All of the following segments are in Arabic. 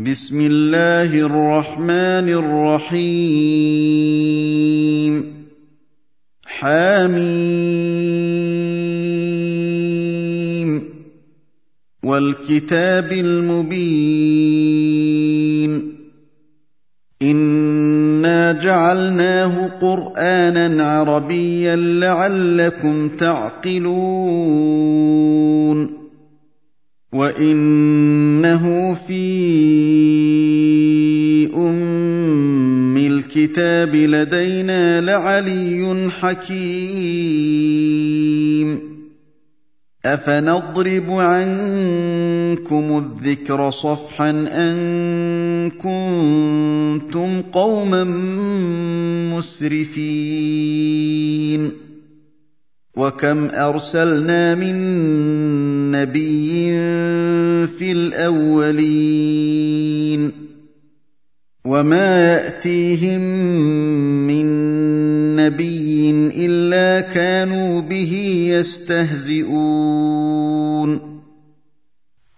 بسم الله الرحمن الرحيم. حميم. والكتاب المبين. إنا جعلناه قرآنا عربيا لعلكم تعقلون. وانه في ام الكتاب لدينا لعلي حكيم افنضرب عنكم الذكر صفحا ان كنتم قوما مسرفين وكم ارسلنا من نبي في الاولين وما ياتيهم من نبي الا كانوا به يستهزئون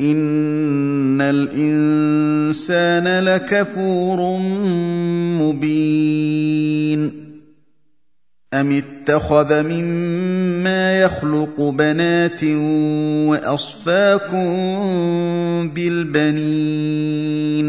إِنَّ الْإِنسَانَ لَكَفُورٌ مُّبِينٌ أَمِ اتَّخَذَ مِمَّا يَخْلُقُ بَنَاتٍ وَأَصْفَاكُم بِالْبَنِينَ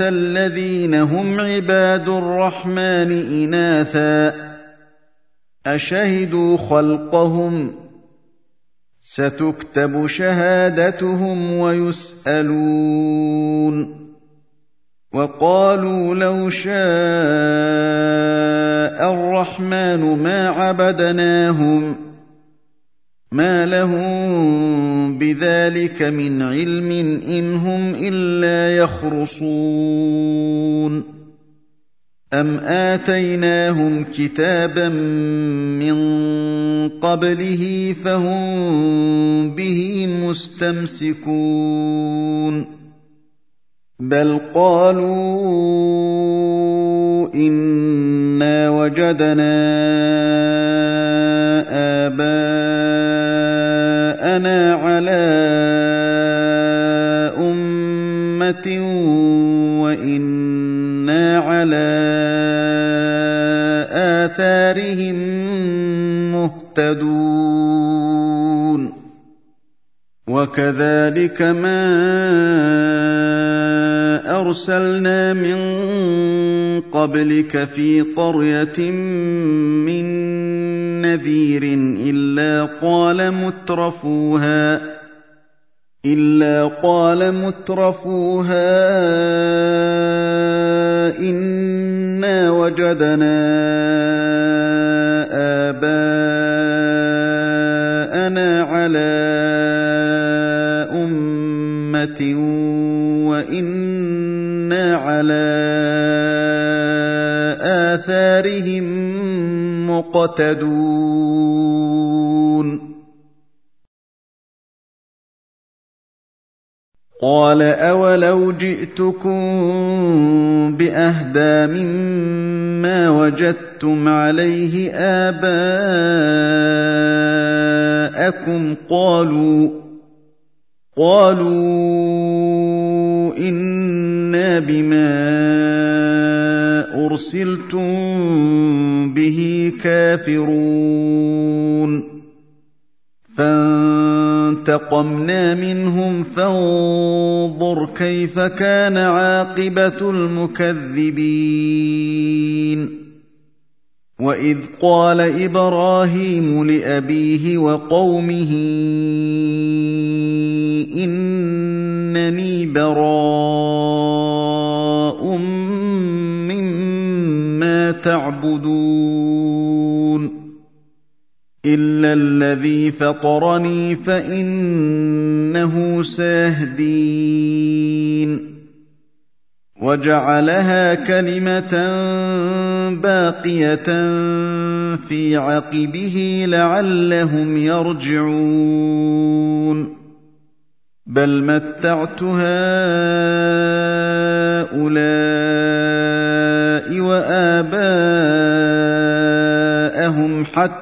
الذين هم عباد الرحمن اناثا اشهدوا خلقهم ستكتب شهادتهم ويسالون وقالوا لو شاء الرحمن ما عبدناهم مَا لَهُم بِذَٰلِكَ مِنْ عِلْمٍ إِنْ هُمْ إِلَّا يَخْرُصُونَ أَمْ آتَيْنَاهُمْ كِتَابًا مِّن قَبْلِهِ فَهُم بِهِ مُسْتَمْسِكُونَ بَلْ قَالُوا إِنَّا وَجَدْنَا آبَاءَنَا عَلَىٰ أُمَّةٍ وَإِنَّا عَلَىٰ آثَارِهِم مُّهْتَدُونَ مهتدون وكذلك ما ارسلنا من قبلك في قريه من نذير إلا قال مترفوها إلا قال مترفوها إنا وجدنا آباءنا على أمة وإنا على آثارهم مقتدون. قال اولو جئتكم باهدى مما وجدتم عليه اباءكم قالوا قالوا أنا بما ارسلتم به كافرون فانتقمنا منهم فانظر كيف كان عاقبة المكذبين. وإذ قال إبراهيم لأبيه وقومه إنني براء مما تعبدون. الا الذي فطرني فانه سيهدين وجعلها كلمه باقيه في عقبه لعلهم يرجعون بل متعت هؤلاء واباءهم حتى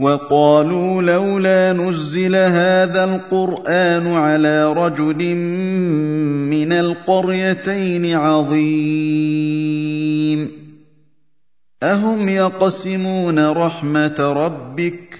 وقالوا لولا نزل هذا القرآن على رجل من القريتين عظيم. أهم يقسمون رحمة ربك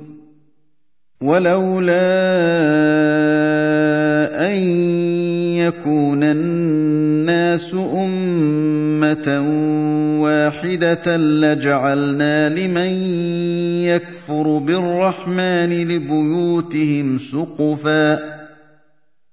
ولولا أن يكون الناس أمة واحدة لجعلنا لمن يكفر بالرحمن لبيوتهم سقفا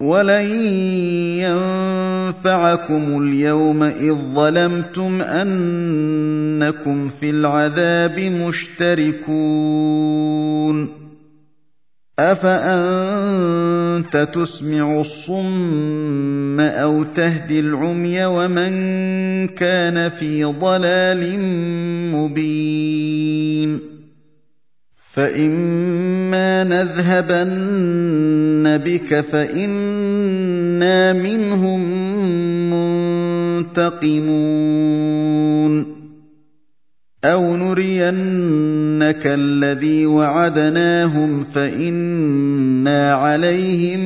ولن ينفعكم اليوم اذ ظلمتم انكم في العذاب مشتركون افانت تسمع الصم أو تهدي العمي ومن كان في ضلال مبين فاما نذهبن بك فانا منهم منتقمون أَوْ نُرِيَنَّكَ الَّذِي وَعَدْنَاهُمْ فَإِنَّا عَلَيْهِم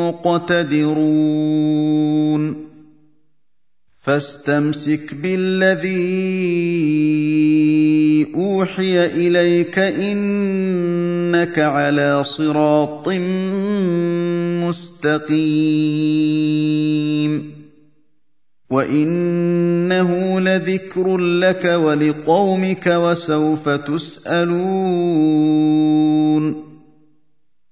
مُّقْتَدِرُونَ فَاسْتَمْسِكْ بِالَّذِي أُوحِيَ إِلَيْكَ ۖ إِنَّكَ عَلَىٰ صِرَاطٍ مُّسْتَقِيمٍ. وَإِنَّهُ لَذِكْرٌ لَّكَ وَلِقَوْمِكَ وَسَوْفَ تُسْأَلُونَ.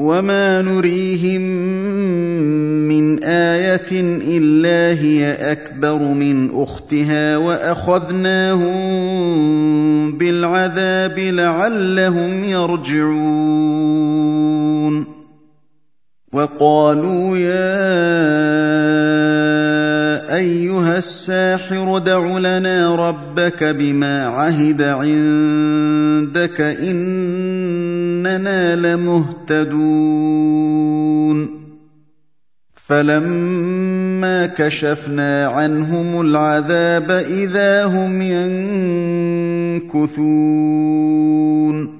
وَمَا نُرِيهِم مِّنْ آيَةٍ إِلَّا هِيَ أَكْبَرُ مِنْ أُخْتِهَا وَأَخَذْنَاهُم بِالْعَذَابِ لَعَلَّهُمْ يَرْجِعُونَ وَقَالُوا يَا أَيُّهَ السَّاحِرُ ادْعُ لَنَا رَبَّكَ بِمَا عَهِدَ عِندَكَ إِنَّنَا لَمُهْتَدُونَ. فَلَمَّا كَشَفْنَا عَنْهُمُ الْعَذَابَ إِذَا هُمْ يَنكُثُونَ.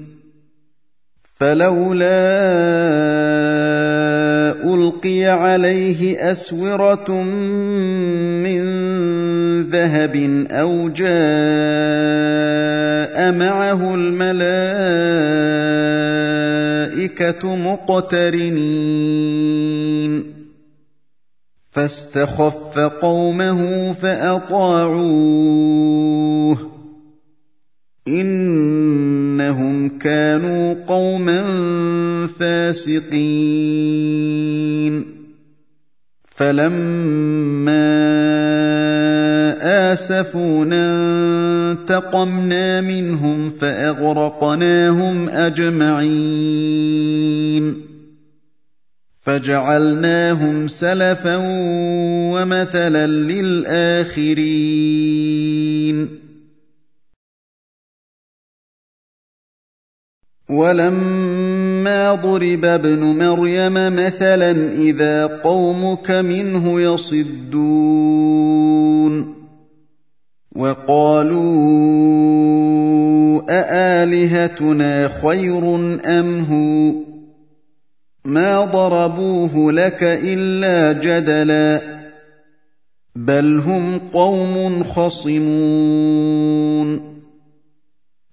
فَلَوْلَا أُلْقِيَ عَلَيْهِ أَسْوِرَةٌ مِّن ذَهَبٍ أَوْ جَاءَ مَعَهُ الْمَلَائِكَةُ مُقْتَرِنِينَ. فَاسْتَخَفَّ قَوْمَهُ فَأَطَاعُوهُ ۚ. إِنَّهُمْ كَانُوا قَوْمًا فَاسِقِينَ. فَلَمَّا آسَفُونَا انتَقَمْنَا مِنْهُمْ فَأَغْرَقْنَاهُمْ أَجْمَعِينَ. فَجَعَلْنَاهُمْ سَلَفًا وَمَثَلًا لِّلْآخِرِينَ. وَلَمَّا ضُرِبَ ابْنُ مَرْيَمَ مَثَلًا إِذَا قَوْمُكَ مِنْهُ يَصِدُّونَ وَقَالُوا أَآلِهَتُنَا خَيْرٌ أَمْ هُوَ ۚ؟ مَا ضَرَبُوهُ لَكَ إِلَّا جَدَلًا ۚ بَلْ هُمْ قَوْمٌ خَصِمُونَ.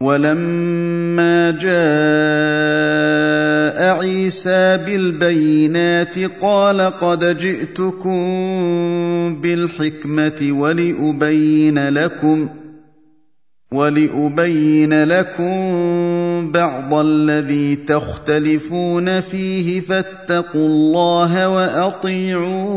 ولما جاء عيسى بالبينات قال قد جئتكم بالحكمة ولأبين لكم ولأبين لكم بعض الذي تختلفون فيه فاتقوا الله وأطيعون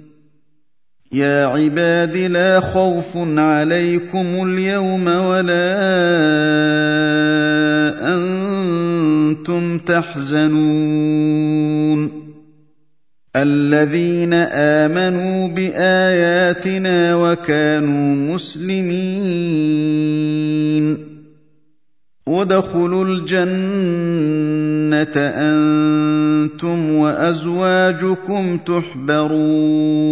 يا عباد لا خوف عليكم اليوم ولا أنتم تحزنون. الذين امنوا باياتنا وكانوا مسلمين. ادخلوا الجنه أنتم وازواجكم تحبرون.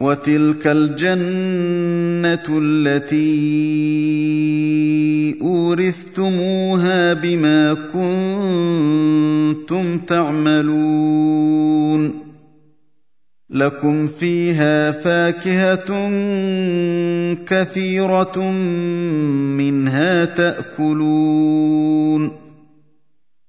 وتلك الجنة التي أورثتموها بما كنتم تعملون. لكم فيها فاكهة كثيرة منها تأكلون.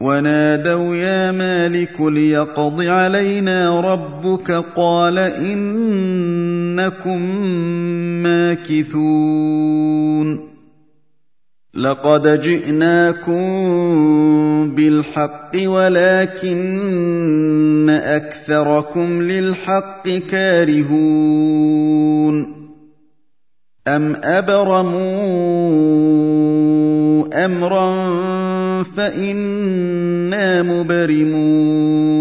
ونادوا يا مالك ليقض علينا ربك قال إنكم ماكثون. لقد جئناكم بالحق ولكن أكثركم للحق كارهون. ام ابرموا امرا فانا مبرمون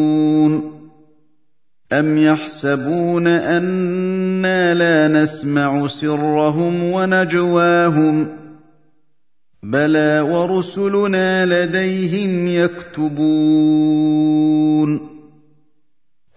ام يحسبون أنا لا نسمع سرهم ونجواهم بلى ورسلنا لديهم يكتبون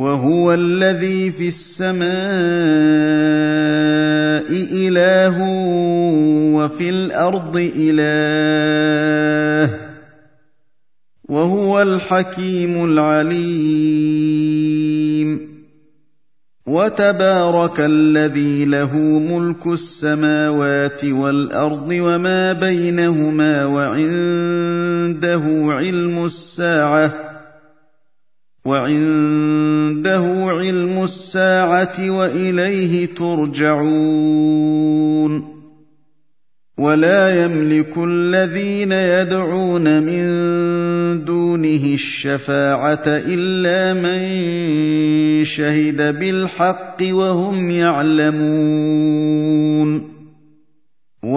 وهو الذي في السماء إله وفي الأرض إله وهو الحكيم العليم وتبارك الذي له ملك السماوات والأرض وما بينهما وعنده علم الساعة وعنده علم الساعة وإليه ترجعون. ولا يملك الذين يدعون من دونه الشفاعة إلا من شهد بالحق وهم يعلمون.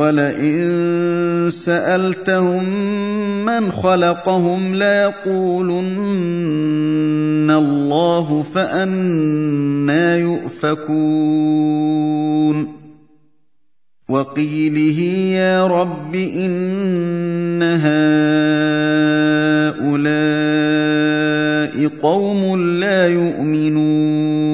ولئن سالتهم من خلقهم ليقولن الله فانى يؤفكون وقيله يا رب ان هؤلاء قوم لا يؤمنون